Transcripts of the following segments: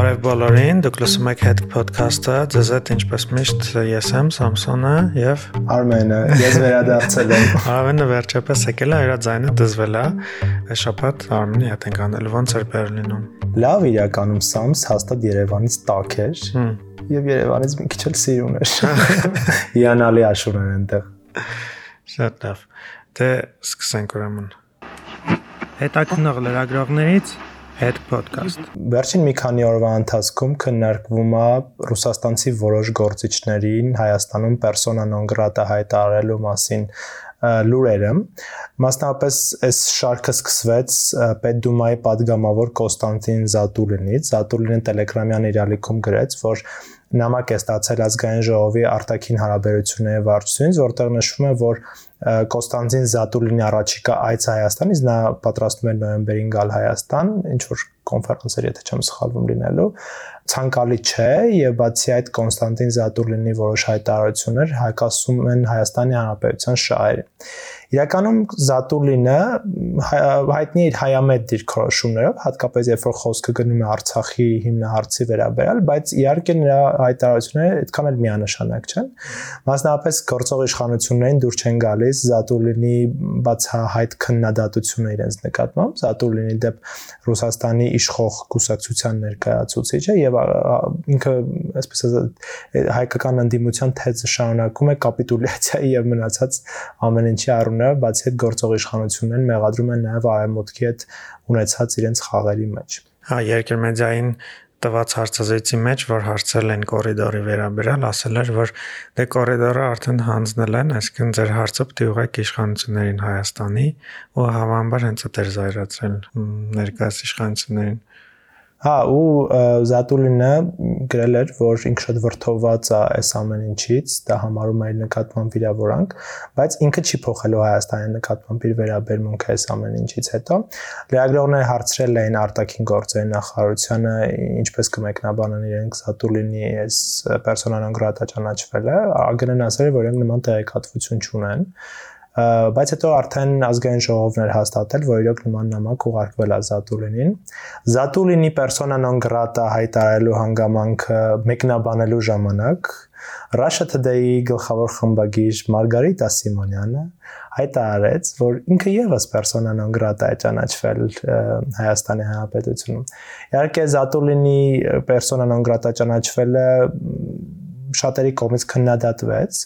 Բարև բոլորին, դուք լսում եք Head Podcast-ը, ձեզ հետ ինչպես միշտ ես եմ Սամսոնը եւ Արմենը, ես վերադարձել եմ։ Արմենը վերջապես եկել է, իր ձայնը դզվել է։ շաբաթ Արմենի հետ ենք անել, ոնց էր Բերլինում։ Լավ իրականում Սամս հաստատ Երևանից տակ էր։ Եվ Երևանից մի քիչ էլ սիրուն էր։ Հիանալի աշուն էր այնտեղ։ Շատ լավ։ Դե սկսենք ուրեմն։ Հետաքնող լրագրողներից Head Podcast։ Վերջին մի քանի օրվա ընթացքում քննարկվում է ռուսաստանցի որոշ գործիչներին Հայաստանում persona non grata հայտարարելու մասին լուրերը։ Մասնապես այս շարքը սկսվեց Պետդումայի падգամավոր Կոստանտին Զատուլինից։ Զատուլինը Telegram-յան իր ալիքում գրեց, որ նամակ է ստացել ազգային ժողովի արտաքին հարաբերությունների վարչությունից որտեղ նշվում է որ Կոստանտին Զատուլինի առաջիկա այց Հայաստանից նա պատրաստում է նոյեմբերին գալ Հայաստան ինչ որ կոնֆերանսեր եթե չեմ սխալվում լինելու ցանկալի չէ եւ բացի այդ Կոնստանտին Զատուլինի որոշ հայտարարություններ հակասում են Հայաստանի Հանրապետության շահերին Իրականում Զատուլինը հայտնի իր հայամետ դիրքորոշումներով, հատկապես երբ որ խոսքը գնում է Արցախի հիմնահարցի վերաբերյալ, բայց իհարկե նրա հայտարարությունները այդքան էլ միանշանակ չեն։ Մասնավորապես գործող իշխանություններին դուր չեն գալիս Զատուլինի բացահայտ քննադատությունը իրենց նկատմամբ, Զատուլինի դեպ Ռուսաստանի իշխող կուսակցության ներկայացուցիչը եւ ինքը այսպես ասած հայկական ընդդիմության թեզը շարունակում է կապիտուլյացիայի եւ մնացած ամեն ինչի առում իշխանությունները, բացի այդ գործող իշխանություններն մեղադրում են նաև արևմուտքի հետ ունեցած իրենց խաղերի մեջ։ Հա, երկրմեդիային տված հարցազրույցի մեջ, որ հարցել են կորիդորի վերաբերյալ, ասել էր, որ դե կորիդորը արդեն հանձնել են, այսինքն ձեր հարցը պետք է ուղղեք իշխանություններին Հայաստանի ու հավանաբար հենց այդ էր զայրացրել ներկայիս իշխանություններին։ Հա, ու Զատուլինը գրել էր, որ ինքը շատ վրթոված է այս ամեն ինչից, դա համարում է իր նկատմամբ վիրավորանք, բայց ինքը չի փոխելու Հայաստանի նկատմամբ իր վերաբերմունքը այս ամեն ինչից հետո։ Լրագրողները հարցրել էին արտաքին գործերի նախարարությանը, ինչպես կմեկնաբանեն իրենք Զատուլինի այս պերսոնալ non grata ճանաչվելը, ԱԳՆ-ն ասել է, որ իրենք նման տեղեկատվություն չունեն բայց հետո արդեն ազգային ժողովն էր հաստատել, որ իրոք նման նամակ ուղարկվել է Զատուլինին։ Զատուլինի persona non grata հայտարարելու հանգամանքը մեկնաբանելու ժամանակ Russia Today-ի գլխավոր խմբագիր Մարգարիտա Սիմոնյանը հայտարարեց, որ ինքը եւս persona non grata է ճանաչվել Հայաստանի Հանրապետությունում։ Իհարկե Զատուլինի persona non grata ճանաչվելը շատերի կողմից քննադատվեց,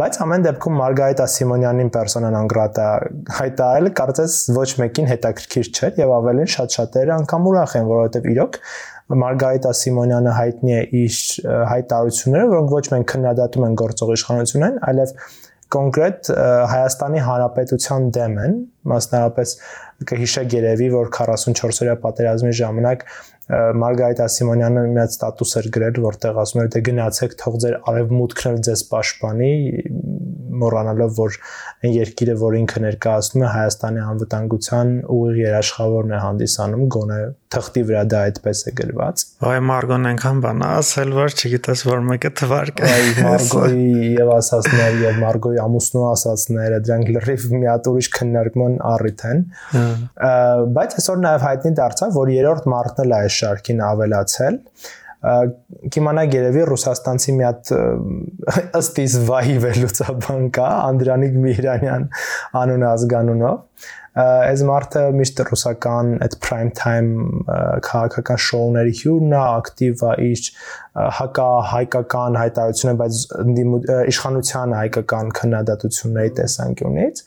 բայց ամեն դեպքում Մարգարիտա Սիմոնյանին non grata հայտարարել կարծես ոչ մեկին հետաքրքիր չէր եւ ավելին շատ շատերը անգամ ուրախ են, որովհետեւ իրոք Մարգարիտա Սիմոնյանը հայտնի է իր հայտարարությունները, որոնք ոչ միայն քննադատում են գործող իշխանություններին, այլև կոնկրետ Հայաստանի Հանրապետության դեմ են, մասնավորապես կհիշեք երևի, որ 44-օրյա պատերազմի ժամանակ Մարգարիտա Սիմոնյանը մի հատ ստատուս էր գրել, որտեղ ասում էր թե գնացեք թող ձեր արևմուտքն էլ ձեզ պաշտպանի, մոռանալով որ այն երկիրը, որ ինքը ներկայացնում է Հայաստանի անվտանգության ուղիղ երաշխավորն է հանդիսանում, գոնե թղթի վրա դա այդպես է գրված։ Այ Մարգոն այնքան բան ասել, որ չգիտես որ մեկը թվարկը։ Այ Մարգոյի եւ ասածներ եւ Մարգոյի ամուսնու ասածները դրանք լրիվ մի հատ ուրիշ քննարկման առիթ են։ Բայց այսօր նաեւ հայտնի դարձավ, որ երրորդ մարտն էլ է այս շարքին ավելացել կիմանա երևի ռուսաստանցի մի հատ ըստ իս վայի վերլուծաբան կա Անդրանիկ Միրանյան անուն ազգանունով այս մարդը միշտ ռուսական այդ prime time քաղաքական շոուների հյուրն է, ակտիվ է իր հակա հայկական հայտարարությունը, բայց իշխանության հայկական քննադատությունների տեսանկյունից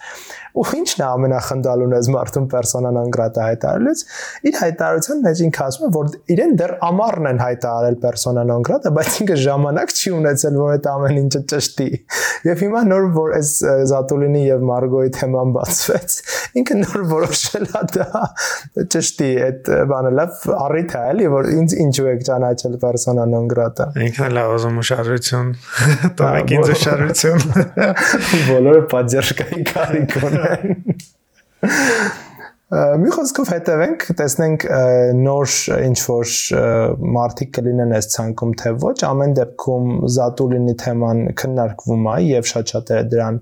ու ինչն է ամենախնդալուն այս մարդուն non grata հայտարարելուց իր հայտարարության մեջ ինքը ասում է որ իրեն դեռ ամառն են հայտարարել non grata բայց ինքը ժամանակ չի ունեցել որ այդ ամեն ինչը ճշտի եւ հիմա նոր որ այս Զատուլինի եւ Մարգոյի թեման բացվեց ինքը նոր որոշել է դա ճշտի այդ բանը լավ առիթ է էլի որ ինձ ինչու եք ճանաչել persona non հրատա։ Ինքն էլ ուզում շարժություն, տանեք ինձ շարժություն։ Բոլորը поддержкայի կարիք ունեն։ Մի խոսքով հետևենք, տեսնենք նոր ինչ որ մարտիկ կլինեն այս ցանկում թե ոչ, ամեն դեպքում Զատուլինի թեման քննարկվում է եւ շատ-շատերը դրան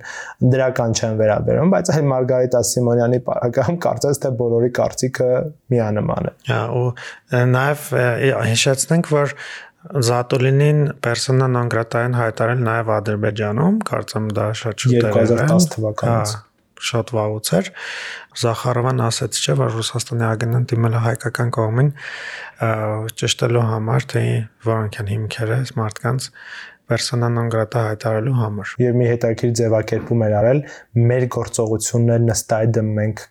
դրական չեն վերաբերվում, բայց այլ Մարգարիտա Սիմոնյանի բարակամ կարծես թե բոլորի կարծիքը միանման է։ Հա, ու նաեւ հիշեցնենք, որ Զատուլինին պերսոնա նոն գրատային հայտարարել նաև Ադրբեջանում, կարծեմ դա շատ շուտ է 2010 թվականից հա, շատ վաղուց էր Զախարովան ասաց չէ որ Ռուսաստանի ԱԳՆ-ն դիմել է հայկական կողմին ճշտելու համար թե որոնք են հիմքերը մարդկանց persona non grata հայտարարելու համար։ Եվ մի հետաքրքիր ձևակերպում էր արել. Մեր գործողություններն ըստ այդմ մենք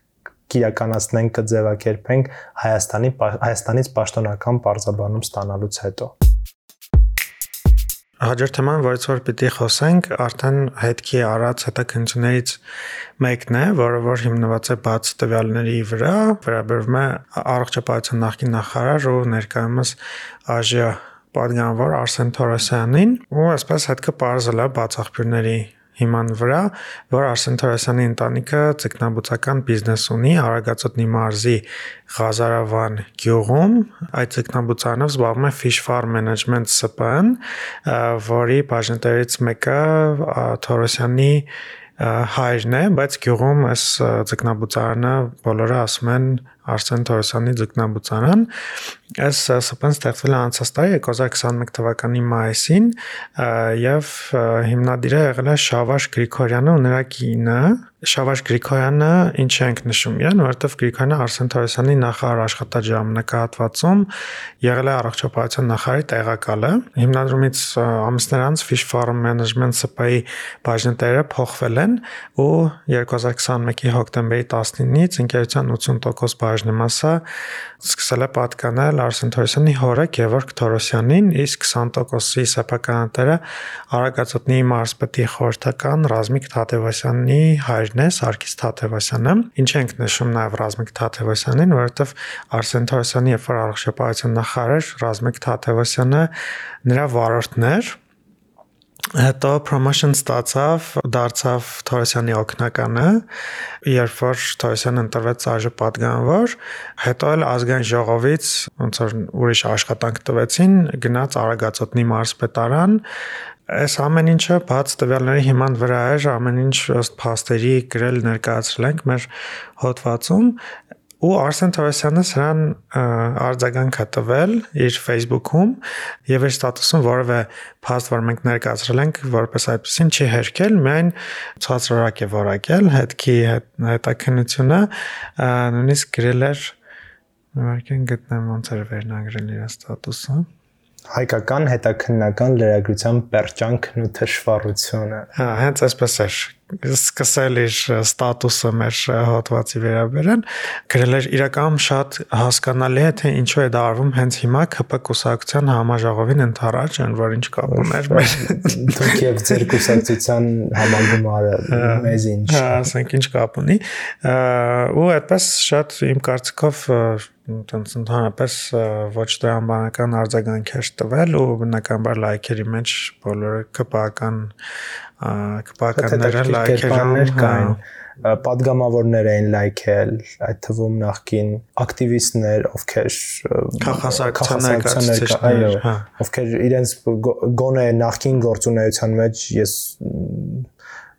կիրականացնենք կձևակերպենք Հայաստանի Հայաստանից պաշտոնական պարզաբանում ստանալուց հետո։ Հաջորդ թեման, որից որ պիտի խոսենք, արդեն հետքի առած հետաքննություններից մեկն է, որը որ հիմնված է բաց տվյալների վրա, վերաբերվում է առողջապահության նախկին նախարար ու ներկայումս ԱԺ պատգամավոր Արսեն Թորոսյանին, ու այսպես հետքը բարձել է բաց աղբյուրների հիման վրա, որ Արսեն Թորոսյանի ընտանիքը ցկնաբուծական բիզնես ունի Արագածոտնի մարզի Ղազարավան գյուղում։ Այդ ցկնաբուծանով զբաղվում է Fish Farm Management SPN, որի բաժնետերից մեկը Թորոսյանի հայրն է, բայց գյուղում այս ցկնաբուծարանը բոլորը ասում են Արսեն Թորոսյանի ձկնաբուծարան։ Այս ՍՊ-ն ստեղծվել է անցած տարի 2021 թվականի մայիսին եւ հիմնադիրը եղել է Շավաշ Գրիգորյանը ու նրա կինը։ Շավաշ Գրիգորյանը ինչ ենք նշում իրեն, որովհետեւ Գրիգորյանը Արսեն Թորոսյանի նախարար աշխատաժամանակահատվածում եղել է առողջապահության նախարարի տեղակալը։ Հիմնադրումից ամիսներ անց Fish Farm Management ՍՊ-ի բաժնետերը փոխվել են ու 2021-ի հոկտեմբերի 19-ից ընկերության 80% բաժնեմասը սկսել է պատկանել Արսեն Թորոսյանի հորը Գևորգ Թորոսյանին, իսկ 20%-ի սեփականատերը Արագածոտնի մարզպետի խորհրդական Ռազմիկ Թաթևոսյանի հայրն է Սարգիս Թաթևոսյանը։ Ինչ ենք նշում նաև Ռազմիկ Թաթևոսյանին, որովհետև Արսեն Թորոսյանի երբ որ առողջապահության նախարար Ռազմիկ Թաթևոսյանը նրա վարորդն էր հետո promotion ստացավ, դարձավ Թորոսյանի օկնականը, երբ որ Թորոսյանը ընտրվեց արժե падգանվար, հետո էլ ազգային ժողովից ոնց որ ուրիշ աշխատանք տվեցին, գնաց Արագածոտնի մարզպետարան, Այս ամեն ինչը բաց տվյալների հիման վրա է, ամեն ինչ ըստ փաստերի գրել ներկայացրել ենք մեր հոդվածում, ու Արսեն Թորոսյանը սրան արձագանք է տվել իր Facebook-ում եւ իր ստատուսում որևէ փաստ որ մենք ներկայացրել ենք որպես այդպեսին չի հերքել, միայն ցածրորակ է որակել հետքի հետաքննությունը նույնիսկ գրել էր ուղղակի գտնեմ ոնց էր վերնագրել իր ստատուսը հայկական հետաքննական լրագրության պերճանքն ու թշվառությունը։ Հա, հենց այսպես էր սկսել իր ստատուսը մեր հոդվածի վերաբերեն, գրել էր իրականում շատ հասկանալի է թե ինչու է դա արվում հենց հիմա ԿՊ կուսակցության համաժողովին ընթരാճ են, որ ինչ կապ ուներ մեր դուք եւ ձեր կուսակցության համագումարը մեզ ինչ։ Հա, ասենք ինչ կապ ունի։ Ու այդպես շատ իմ կարծիքով տենց ընդհանրապես ոչ դրամբանական արձագանքեր տվել ու բնականաբար լայքերի մեջ բոլորը կպական կպականները լայքեր հա։ կային падգամավորներ էին լայքել, այդ թվում նախքին ակտիվիստներ, ովքեր քաղաքացիական ներկայացուցիչներ, հա, ովքեր իրենց գոնե նախքին գործունեության մեջ ես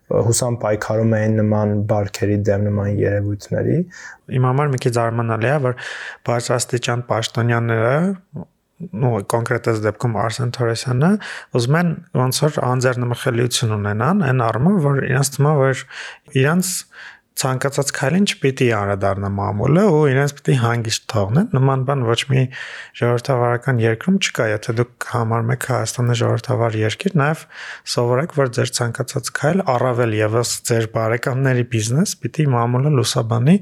հուսամ պայքարում էին նման բարքերի դեմ նման երևույթների։ Իմ համար մի քիչ զարմանալի է, որ բարձրաստիճան պաշտոնյաները նո կոնկրետ այս դեպքում Արսեն Թորոսյանը ուզում են ոնց որ անձեռնմխելիություն ունենան այն առումով որ իրենց թվում է որ իրենց ցանկացած քայլին չպիտի անդրադառնա մամուլը ու իրենց պիտի հանգիստ թողնեն նման բան ոչ մի ժողովրդավարական երկրում չկա եթե դուք համարում եք Հայաստանը ժողովրդավար երկիր նաև սովորեք որ ձեր ցանկացած քայլ առավել եւս ձեր բարեկամների բիզնես պիտի մամուլը լուսաբանի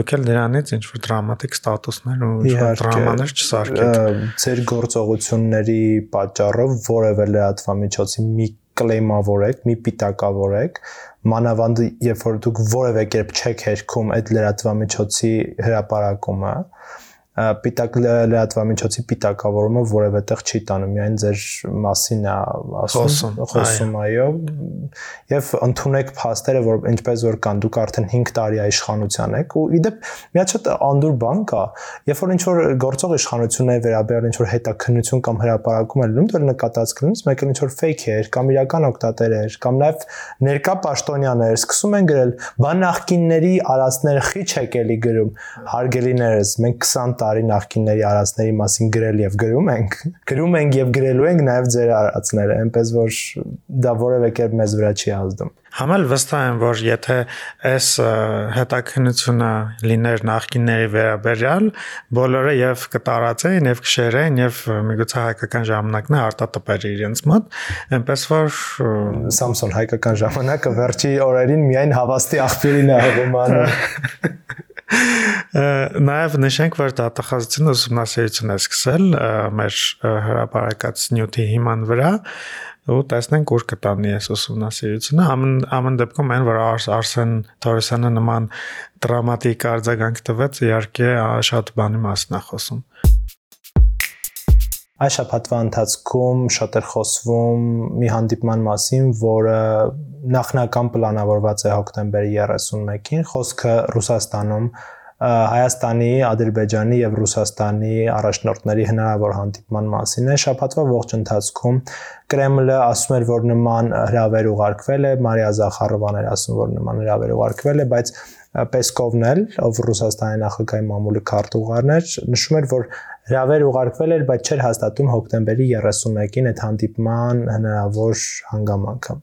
դուք էլ դրանից ինչ որ դրամատիկ ստատուսներ ու ինչ որ դրամաներ չսարքեք ձեր գործողությունների պատճառով որևէ լրատվամիջոցի մի կլեյմավորեք, մի պիտակավորեք, մանավանդ երբ որ դուք որևէ կերպ չեք հերքում այդ լրատվամիջոցի հրապարակումը, պիտակ լրատվամիջոցի պիտակավորումը որևէ տեղ չի տանում, միայն ձեր մասին է ասում, խոսում, այո։ Եվ ընդունեք փաստերը, որ ինչպես որ կան, դուք արդեն 5 տարի իշխանության եք ու իդեպ մի հատ անդուր բան կա, երբ որ ինչ որ գործող իշխանությունների վերաբերյալ ինչ որ հետաքննություն կամ հրապարակում են լինում, դեռ նկատած կլինես, մեկը ինչ որ fake էր կամ իրական օկտատեր էր կամ նաև ներկա պաշտոնյաներ սկսում են գրել, բան նախկինների արածները խիչ եք էլի գրում, հարգելիներս, մենք 20 տարի նախկինների արածների մասին գրել եւ գրում ենք, գրում ենք եւ գրելու ենք նաեւ ձեր արածները, այնպես որ դա որևէ կերպ մեզ վրա չի ազդում։ Համել վստահ եմ, որ եթե այս հետաքննությունը լիներ նախկինների վերաբերյալ, բոլորը եւ կտարածեին եւ կշերեին եւ միգուցե հայկական ժամանակն է արտատպեր իրենց մոտ, այնպես որ Samsung հայկական ժամանակը վերջի օրերին միայն հավաստի աղբյուրին է հողմանում։ Նաև նշենք, որ դատախազությունը ուսումնասիրություն է սկսել մեր հրապարակած նյութի հիման վրա ու տեսնենք ուր կտանի այս ուսումնասիրությունը ամեն ամեն դեպքում այն որ Արսեն Թորոսյանը նման դրամատիկ արձագանք տվեց իհարկե շատ բանի մասն է խոսում Այս շաբաթվա ընթացքում շատ էր խոսվում մի հանդիպման մասին, որը նախնական պլանավորված է հոկտեմբերի 31-ին, խոսքը Ռուսաստանում Հայաստանի, Ադրբեջանի եւ Ռուսաստանի առաջնորդների հնարավոր հանդիպման մասին է շաբաթվա ողջ ընթացքում Կրեմլը ասում էր, որ նման հրավեր ուղարկվել է, Մարիա Զախարովան էր ասում, որ նման հրավեր ուղարկվել է, բայց Պեսկովն էլ, ով Ռուսաստանի նախագահի մամուլի քարտուղարն էր, նշում էր, որ հրավեր ուղարկվել էր, բայց չէր հաստատում հոկտեմբերի 31-ին այդ հանդիպման հնարավոր հանգամանքը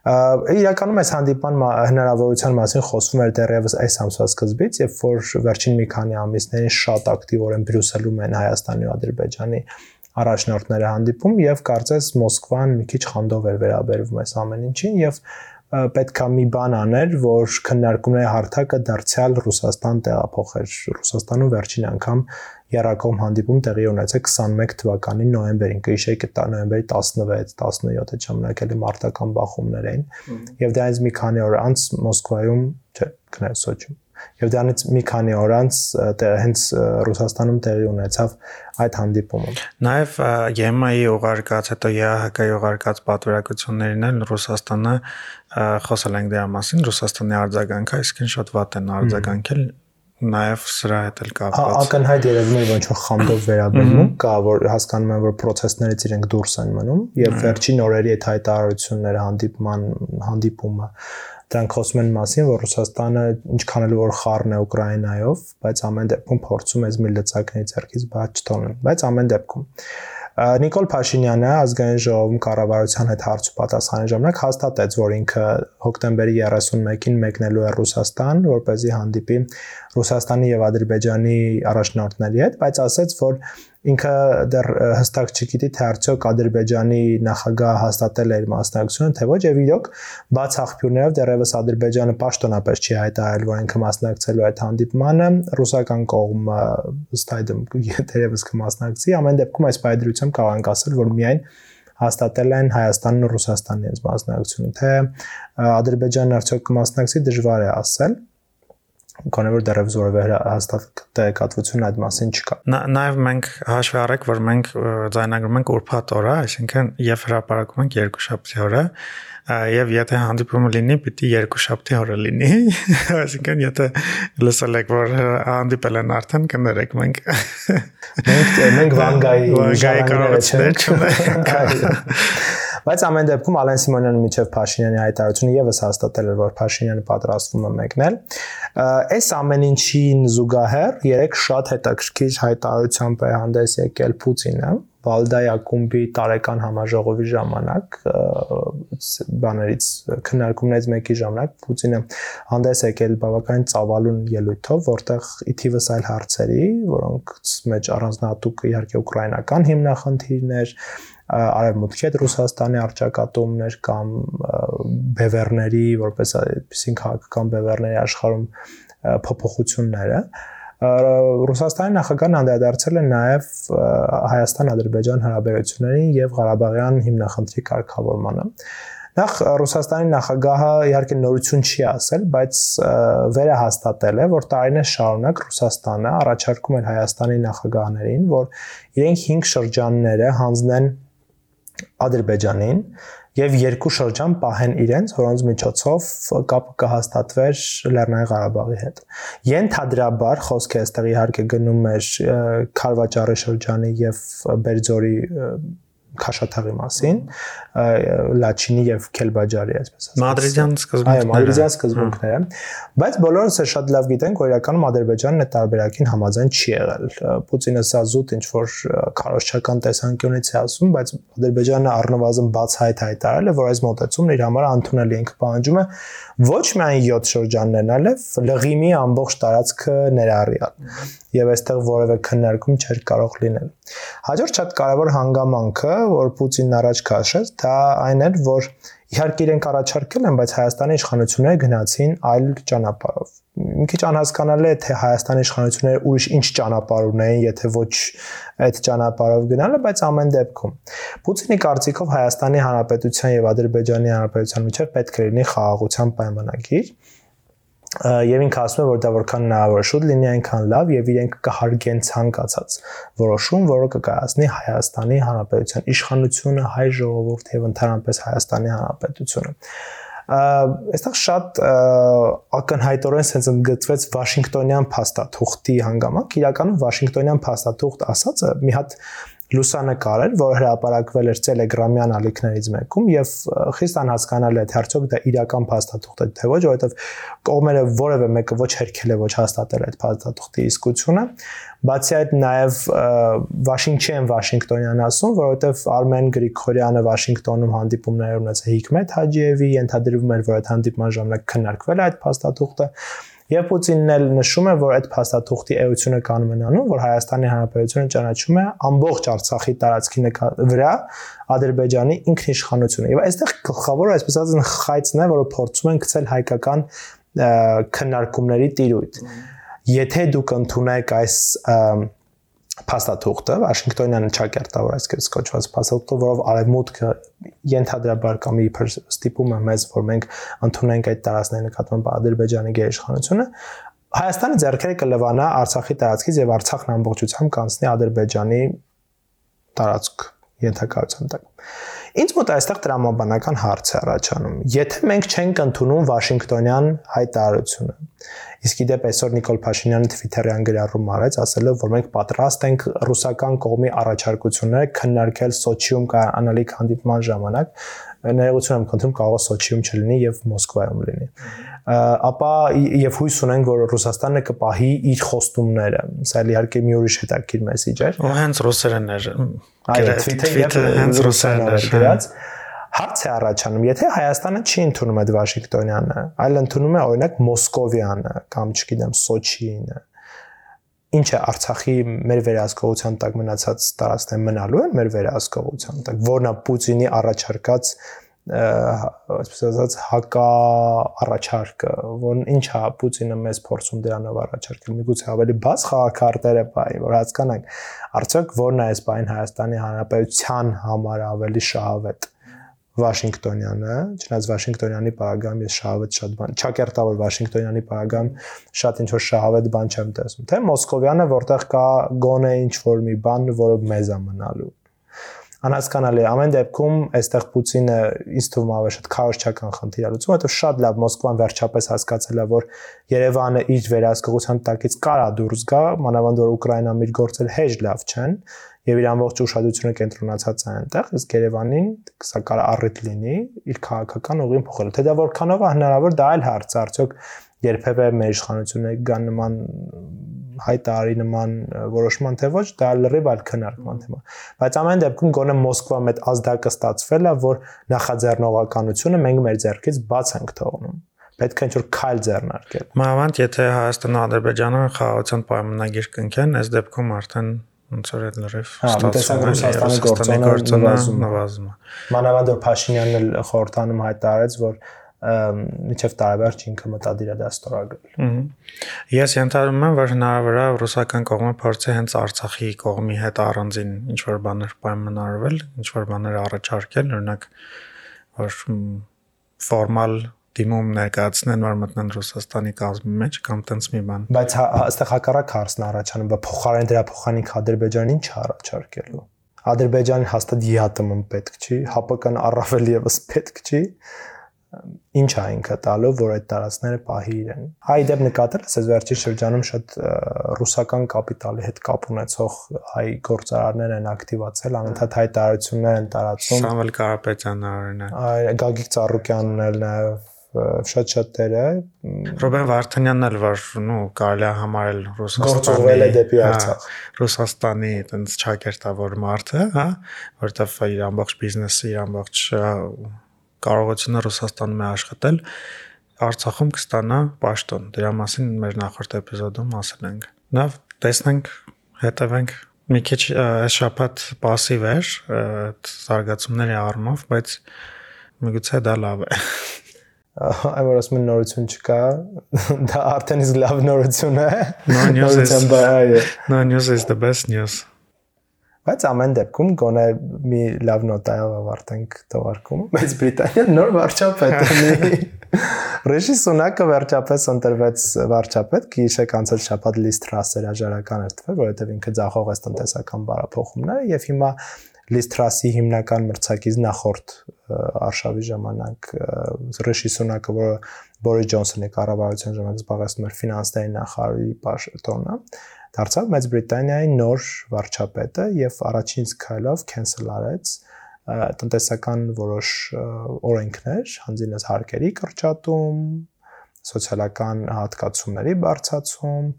իրականում այս հանդիպան հնարավորության մասին խոսվում էր դեռևս այս ամսվա սկզբից, երբ որ վերջին մի քանի ամիսներին շատ ակտիվորեն Բրյուսելում են Հայաստանի ու Ադրբեջանի առաջնորդները հանդիպում եւ կարծես Մոսկվան մի քիչ խանդով էր վերաբերվում այս ամեն ինչին եւ պետքա մի բան աներ, որ քննարկումների հարթակը դարձյալ Ռուսաստան տեղափոխեր։ Ռուսաստանում վերջին անգամ Երակոմ հանդիպում տեղի ունեցել 21 թվականի նոյեմբերին, կհիշեք, դա նոյեմբերի 16-17-ը ժամանակել մարտական բախումներ էին։ Եվ դրանից մի քանի օր անց Մոսկվայում, չէ, կներես Սոչիում եւ դրանից մի քանի օր անց հենց Ռուսաստանում տեղի ունեցավ այդ հանդիպումը։ Նաեւ ԵՄ-ի ուղարկած, հետո ԵԱՀԿ-ի ուղարկած պատվիրակություններին էլ Ռուսաստանը խոսել ենք դրա մասին, Ռուսաստանի արձագանքը, այսինքն շատ վատ են արձագանքել նաև սրա հետ էլ կապված։ Ակնհայտ երևում է ոչ որ խանդով վերաբերում կա, որ հասկանում են, որ process-ներից իրենք դուրս են մնում եւ վերջին օրերի այդ հայտարարությունները հանդիպման հանդիպումը դրանք խոսում են մասին, որ Ռուսաստանը ինչքան էլ որ խառն է Ուկրաինայով, բայց ամեն դեպքում փորձում է զմիլ լծակների ցերքից բաց չթողնել, բայց ամեն դեպքում Նիկոլ Փաշինյանը ազգային ժողովում կառավարության հետ հարց ու պատասխանի ժամանակ հաստատեց, որ ինքը հոկտեմբերի 31-ին մեկնելու է Ռուսաստան, որ เป զի հանդիպի Ռուսաստանի եւ Ադրբեջանի առաջնորդների հետ, բայց ասաց, որ ինքը դեռ հստակ չգիտի թե արդյոք Ադրբեջանի նախագահ հաստատել է իր մասնակցությունը թե ոչ եւ իրոք բաց աղբյուրներով դեռևս Ադրբեջանը պաշտոնապես չի հայտարարել որ ինքը մասնակցելու այդ հանդիպմանը ռուսական կողմը ըստ այդմ դեռևս կմասնակցի ամեն դեպքում այս բայդրությամբ կարող ենք ասել որ միայն հաստատել են Հայաստանն ու Ռուսաստանի այս մասնակցությունը թե Ադրբեջանն արդյոք կմասնակցի դժվար է ասել քանի որ դեռևս որևէ հաստատ տեղեկատվություն այդ մասին չկա։ Նաև մենք հաշվի առեք, որ մենք ձայնագրում ենք ուրբաթ օրը, այսինքն եւ հրապարակում ենք երկուշաբթի օրը, եւ եթե հանդիպումը լինի, պիտի երկուշաբթի օրը լինի, այսինքն եթե լսել եք, որ հանդիպել են արդեն, կներեք մենք։ Մենք մենք վանգայի վանգայի կարողություններ չունենք։ Բայց ամեն դեպքում Ալեն Սիմոնյանի միջև Փաշինյանի հայտարարությունը եւս հաստատել էր, որ Փաշինյանը պատրաստվում է մեկնել։ Այս ամեն ինչին զուգահեռ երեք շատ հետաքրքիր հայտարարությամբ է հանդես եկել Պուտինը, Վալդայ ակումբի տարեկան համաժողովի ժամանակ բաներից քննարկումներից մեկի ժամանակ Պուտինը հանդես եկել բավականին ծավալուն ելույթով, որտեղ ի թիվս այլ հարցերի, որոնք մեջ առանձնահատուկ իհարկե ուկրաինական հիմնախնդիրներ, արևմուտքի հետ Ռուսաստանի արճակատումներ կամ բևեռների, որպես այդպեսին քաղաքական բևեռների աշխարհում փոփոխությունները Ռուսաստանի նախագահն անդրադարձել է նաև Հայաստան-Ադրբեջան հարաբերություններին եւ Ղարաբաղյան հիմնախնդրի կարգավորմանը։ Նախ Ռուսաստանի նախագահը իհարկե նորություն չի ասել, բայց վերահաստատել է, որ տարիներ շարունակ Ռուսաստանը առաջարկում էր Հայաստանի նախագահներին, որ իրենք 5 շրջանները հանձնեն Ադրբեջանին եւ երկու շրջան պահեն իրենց, որոնց միջոցով կապը կհաստատվեր Լեռնային Ղարաբաղի հետ։ Ենթադրաբար խոսքը այստեղ իհարկե գնում էր Խարվաճարի շրջանի եւ Բերձորի Քաշաթաղի մասին, Լաչինի եւ Քելբաջարի, այսպես ասած։ Մադրիդյան սկզբունքները։ Այո, Մադրիդյան սկզբունքները, բայց բոլորս է շատ լավ գիտենք, որ իրականում Ադրբեջանն այդ տարբերակին համաձայն չի եղել։ Պուտինը սա զուտ ինչ որ քարոշչական տեսանկյունից է ասում, բայց Ադրբեջանը առնվազն բացահայտ հայտարարել է, որ այս մոտեցումն իր համար ընդունելի է, ինքը պահանջում է ոչ միայն 7 շրջաններն, այլև լղիմի ամբողջ տարածքը ներառյալ։ Եվ այստեղ որևէ քննարկում չէր կարող լինել։ Հաջորդ շատ կարևոր հանգամանքը, որ Պուտինն առաջ քաշեց, դա այն էր, որ իհարկե իրենք առաջարկել են, բայց Հայաստանի իշխանությունները գնացին այլ ճանապարհով։ Մի քիչ անհասկանալի է, թե Հայաստանի իշխանությունները ուրիշ ինչ ճանապարհ ունեին, եթե ոչ այդ ճանապարհով գնալը, բայց ամեն դեպքում Պուտինի կարծիքով Հայաստանի Հանրապետության եւ Ադրբեջանի Հանրապետության միջև պետք է լինի խաղաղության պայմանագիր եւ ինքը ասում է որ դա որքան հնարավոր շուտ լինի այնքան լավ եւ իրենք կհարգեն ցանկացած որոշում, որը կկայացնի Հայաստանի Հանրապետության իշխանությունը, հայ ժողովուրդը եւ ընդհանրապես Հայաստանի Հանրապետությունը այստեղ շատ ակնհայտորեն sense ընդգծվեց Վաշինգտոնյան փաստաթուղթի հանգամանք իրականում Վաշինգտոնյան փաստաթուղթ ասածը մի հատ լուսանկար էր, որը հրապարակվել էր Telegram-յան ալիքներից մեկում եւ խիստ անհասկանալի է թե արդյոք դա իրական փաստաթուղթ է թե ոչ, որովհետեւ կողմերը որևէ մեկը ոչ հերքել է, ոչ հաստատել այդ փաստաթուղթի իսկությունը։ Բացի այդ նաեւ Վաշինգտոն Վաշինգտոնյան ասում, որովհետեւ Արմեն Գրիգորյանը Վաշինգտոնում հանդիպումներ ունեցել Հիկմետ Հաջիևի, ենթադրվում էր, որ այդ հանդիպման ժամանակ քննարկվել է այդ փաստաթուղթը Եվ Պուտինն էլ նշում է, որ այդ փաստաթուղթի էությունը կանում են անում, որ Հայաստանի Հանրապետությունը ճանաչում է ամբողջ Արցախի տարածքի վրա Ադրբեջանի ինքնիշխանությունը։ Եվ այստեղ գլխավոր այսպես ասած խայծն է, որը փորձում են գցել հայկական քննարկումների տիրույթ։ Եթե դուք ընդունեք այս փաստաթուղթը Վաշինգտոնյան ճակերտավոր այսպես կոչված փաստաթուղթը, որով արևմուտքը ենթադրաբար կամ իբր ստիպում է մեզ, որ մենք ընդունենք այդ տարածքների նկատմամբ Ադրբեջանի գերիշխանությունը, Հայաստանը ձեռքերը կլվանա Արցախի տարածքից եւ Արցախն ամբողջությամբ կանցնի Ադրբեջանի տարածք ենթակայության տակ։ Ինչ մոտ այստեղ տրամաբանական հարց է առաջանում։ Եթե մենք չենք ընդունում Վաշինգտոնյան հայտարարությունը, իսկ իդեպ այսօր Նիկոլ Փաշինյանը Twitter-յան գրառում արեց, ասելով, որ մենք պատրաստ ենք ռուսական կողմի առաջարկությունները քննարկել Սոչիում կանալիք հանդիպման ժամանակ, ներողություն եմ խնդրում, կարող է Սոչիում չլինի եւ Մոսկվայում լինի ապա եւ հույս ունենք որ Ռուսաստանը կպահի իր խոստումները սա իհարկե մի ուրիշ հետաքրքիր մեսեջ էր ու հենց ռուսերեն էր այո Twitter-ը հենց ռուսերեն էր գրած հարց է առաջանում եթե Հայաստանը չի ընդունում այդ Վաշինգտոնյանը այլ ընդունում է օրինակ Մոսկովյանը կամ չգիտեմ Սոչիինը ինչ է Արցախի մեր վերահսկողության տակ մնացած տարածքներ մնալու են մեր վերահսկողության տակ որնա Պուտինի առաջարկած այսպես ասած հակա առաջարկը, որն ինչա Պուտինը մեզ փորձում դրանով առաջարկել։ Միգուցե ավելի բաց խաղակարտերը բայ, որ հասկանանք, արդյոք որն է այս բային Հայաստանի Հանրապետության համար ավելի շահավետ։ Վաշինգտոնյանը, չնայած Վաշինգտոնյանի պարագայում ես շահավետ շատ բան, ճակերտավոր Վաշինգտոնյանի պարագայում շատ ինչ որ շահավետ բան չեմ տեսնում։ Թե Մոսկովյանը, որտեղ կա գոնե ինչ որ մի բան, որը մեզ է մնալու անհասկանալի է ամեն դեպքում այստեղ Պուտինը ինձ թվում ավելի շատ քարոշչական խնդիր է լուծում, հետո շատ լավ Մոսկվան վերջապես հասկացել է, որ Երևանը իր վերահսկողության տակից կարա դուրս գա, մանավանդ որ Ուկրաինան իր գործել հեշ լավ չեն եւ իր ամբողջ ուշադրությունը կենտրոնացած է այնտեղ, իսկ Երևանին սա կարա առիթ լինի իր քաղաքական ուղին փոխելու։ Թե դա որքանով է հնարավոր, դա այլ հարց է, արդյոք երբևէ մեր իշխանությունները կան նման հայտարարի նման որոշման թե ոչ, դա լրիվ այլ քննարկման թեմա։ Բայց ամեն դեպքում գոնե Մոսկվայում այդ ազդակը ստացվել է, որ նախաձեռնողականությունը մենք մեր ձեռքից բաց ենք թողնում պետք է ինչ-որ քայլ ձեռնարկել։ Մանավանդ եթե Հայաստանը Ադրբեջանը խաղաղության պայմանագիր կնքեն, այս դեպքում արդեն ոնց որ այդ լրիվ ստացվում է Ռուսաստանի գործոնը նվազում է։ Մանավանդ որ Փաշինյանն էլ խորհրդանում հայտարարեց, որ միջև տարեվերջ ինքը մտադիր է դա ստորագրել։ Ես ենթադրում եմ, որ հնարավոր է ռուսական կողմը փորձի հենց Արցախի կողմի հետ առանձին ինչ որ բաներ պայմանավորվել, ինչ որ բաներ առաջարկել, օրինակ որ ֆորմալ դիմում ներկայացնեն, որ մտնեն Ռուսաստանի կազմի մեջ կամ տենց մի բան։ Բայց այստեղ հակառակ հարցն առաջանում, բա փոխարեն դրա փոխանին Ադրբեջանին չառաջարկելու։ Ադրբեջանին հաստատ ԵԱՏՄ-ն պետք չի, ՀԱՊԿ-ն առավել եւս պետք չի ինչ է ինքը տալու, որ այդ տարածքները պահի իրեն։ Հայ դեպ նկատել ես վերջին շրջանում շատ ռուսական կապիտալի հետ կապ ունեցող հայ գործարարներ են ակտիվացել, անընդհատ հայտարարություններ են տարածում։ Սամվել Կարապետյանն օրինակ։ Այ Գագիկ Ծառուկյանն էլ նաև շատ-շատերը Ռոբեն Վարդանյանն էլ որ նու կարելի է համարել Ռուսաստանի գործողվել է դեպի հա, Արցախ Ռուսաստանի այտենց ճակերտավոր մարդը, հա, որտեվ իր ամբողջ բիզնեսը, իր ամբողջ կարողությունը Ռուսաստանում է աշխատել, Արցախում կստանա պաշտոն։ Դրա մասին մեր նախորդ էպիզոդում ասել ենք։ Լավ, տեսնենք, հետևենք մի քիչ այս շփաթ пассив էր այդ զարգացումների առումով, բայց միգուցե դա լավ է։ Այ որ ասում են նորություն չկա, դա արդեն իսկ լավ նորություն է։ No news is No news is the best news։ Բայց ամեն դեպքում գոնե մի լավ նոտայով ավարտենք թողարկումը։ Մեծ Բրիտանիան նոր վարչապետ ունի։ Ռեժի Սունակը վերջապես ընտրվեց վարչապետ, գիշեք անցած շաբաթ Լիս Թրասեր հաջարական էր տվել, որովհետև ինքը ձախողեց տնտեսական բարափոխումները եւ հիմա Լիս Թրասի հիմնական մրցակից նախորդ արշավի ժամանակ Ռեժի Սունակը, որը Բորիս Ջոնսոնի կառավարության ժամանակ զբաղեցնում էր ֆինանսների նախարարի պաշտոնը, դարձավ Մեծ Բրիտանիայի նոր վարչապետը եւ առաջին քայլով կենսել արեց տնտեսական որոշ օրենքներ, հանձինս հարկերի կրճատում, սոցիալական հատկացումների բարձրացում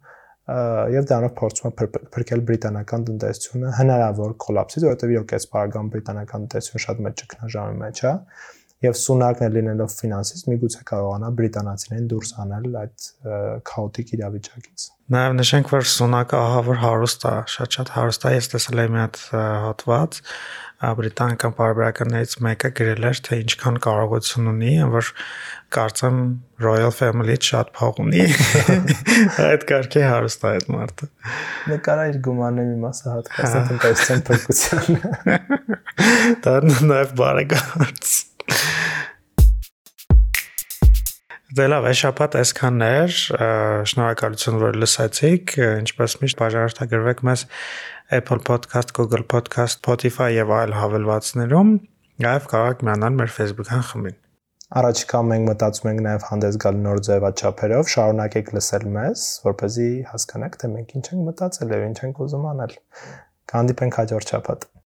եւ դրանով փորձում է փրկել բրիտանական տնտեսությունը հնարավոր կոլապսից, որովհետեւ իրոք այս բարագան բրիտանական տնտեսությունը շատ մեծ ճգնաժամի մեջ է եւ սունակն էլ լինելով ֆինանսիստ միգուցե կարողանա բրիտանացիներին դուրս անել այդ քաոտիկ իրավիճակից։ Նաև նշենք, որ Սունակը ահա որ հարուստ է, շատ-շատ հարուստ է, ես տեսել եմ մի հատ հոդված, բրիտանական բարբերականներից մեկը գրել էր, թե ինչքան կարողություն ունի, որ կարծեմ Royal Family-ից շատ փող ունի։ Այդ կարգի հարուստ է այդ մարդը։ Նկարա իր գումարների մի մասը հատկացած տնտեսության փրկության։ Դա նաև բարեկամց։ Դե լավ, այս շաբաթ այսքանն էր։ Շնորհակալություն, որ լսեցիք։ Ինչպես միշտ բաժանորդագրվեք մեզ Apple Podcast, Google Podcast, Spotify եւ այլ հավելվածներում։ Նաև կարող միանալ մեր Facebook-յան խմբին։ Առաջիկա մենք մտածում ենք նաև հանդես գալ նոր ձևաչափերով, շարունակեք լսել մեզ, որպեսզի հասկանաք, թե մենք ինչ ենք մտածել եւ ինչ ենք ուզում անել։ Կհանդիպենք հաջորդ շաբաթ։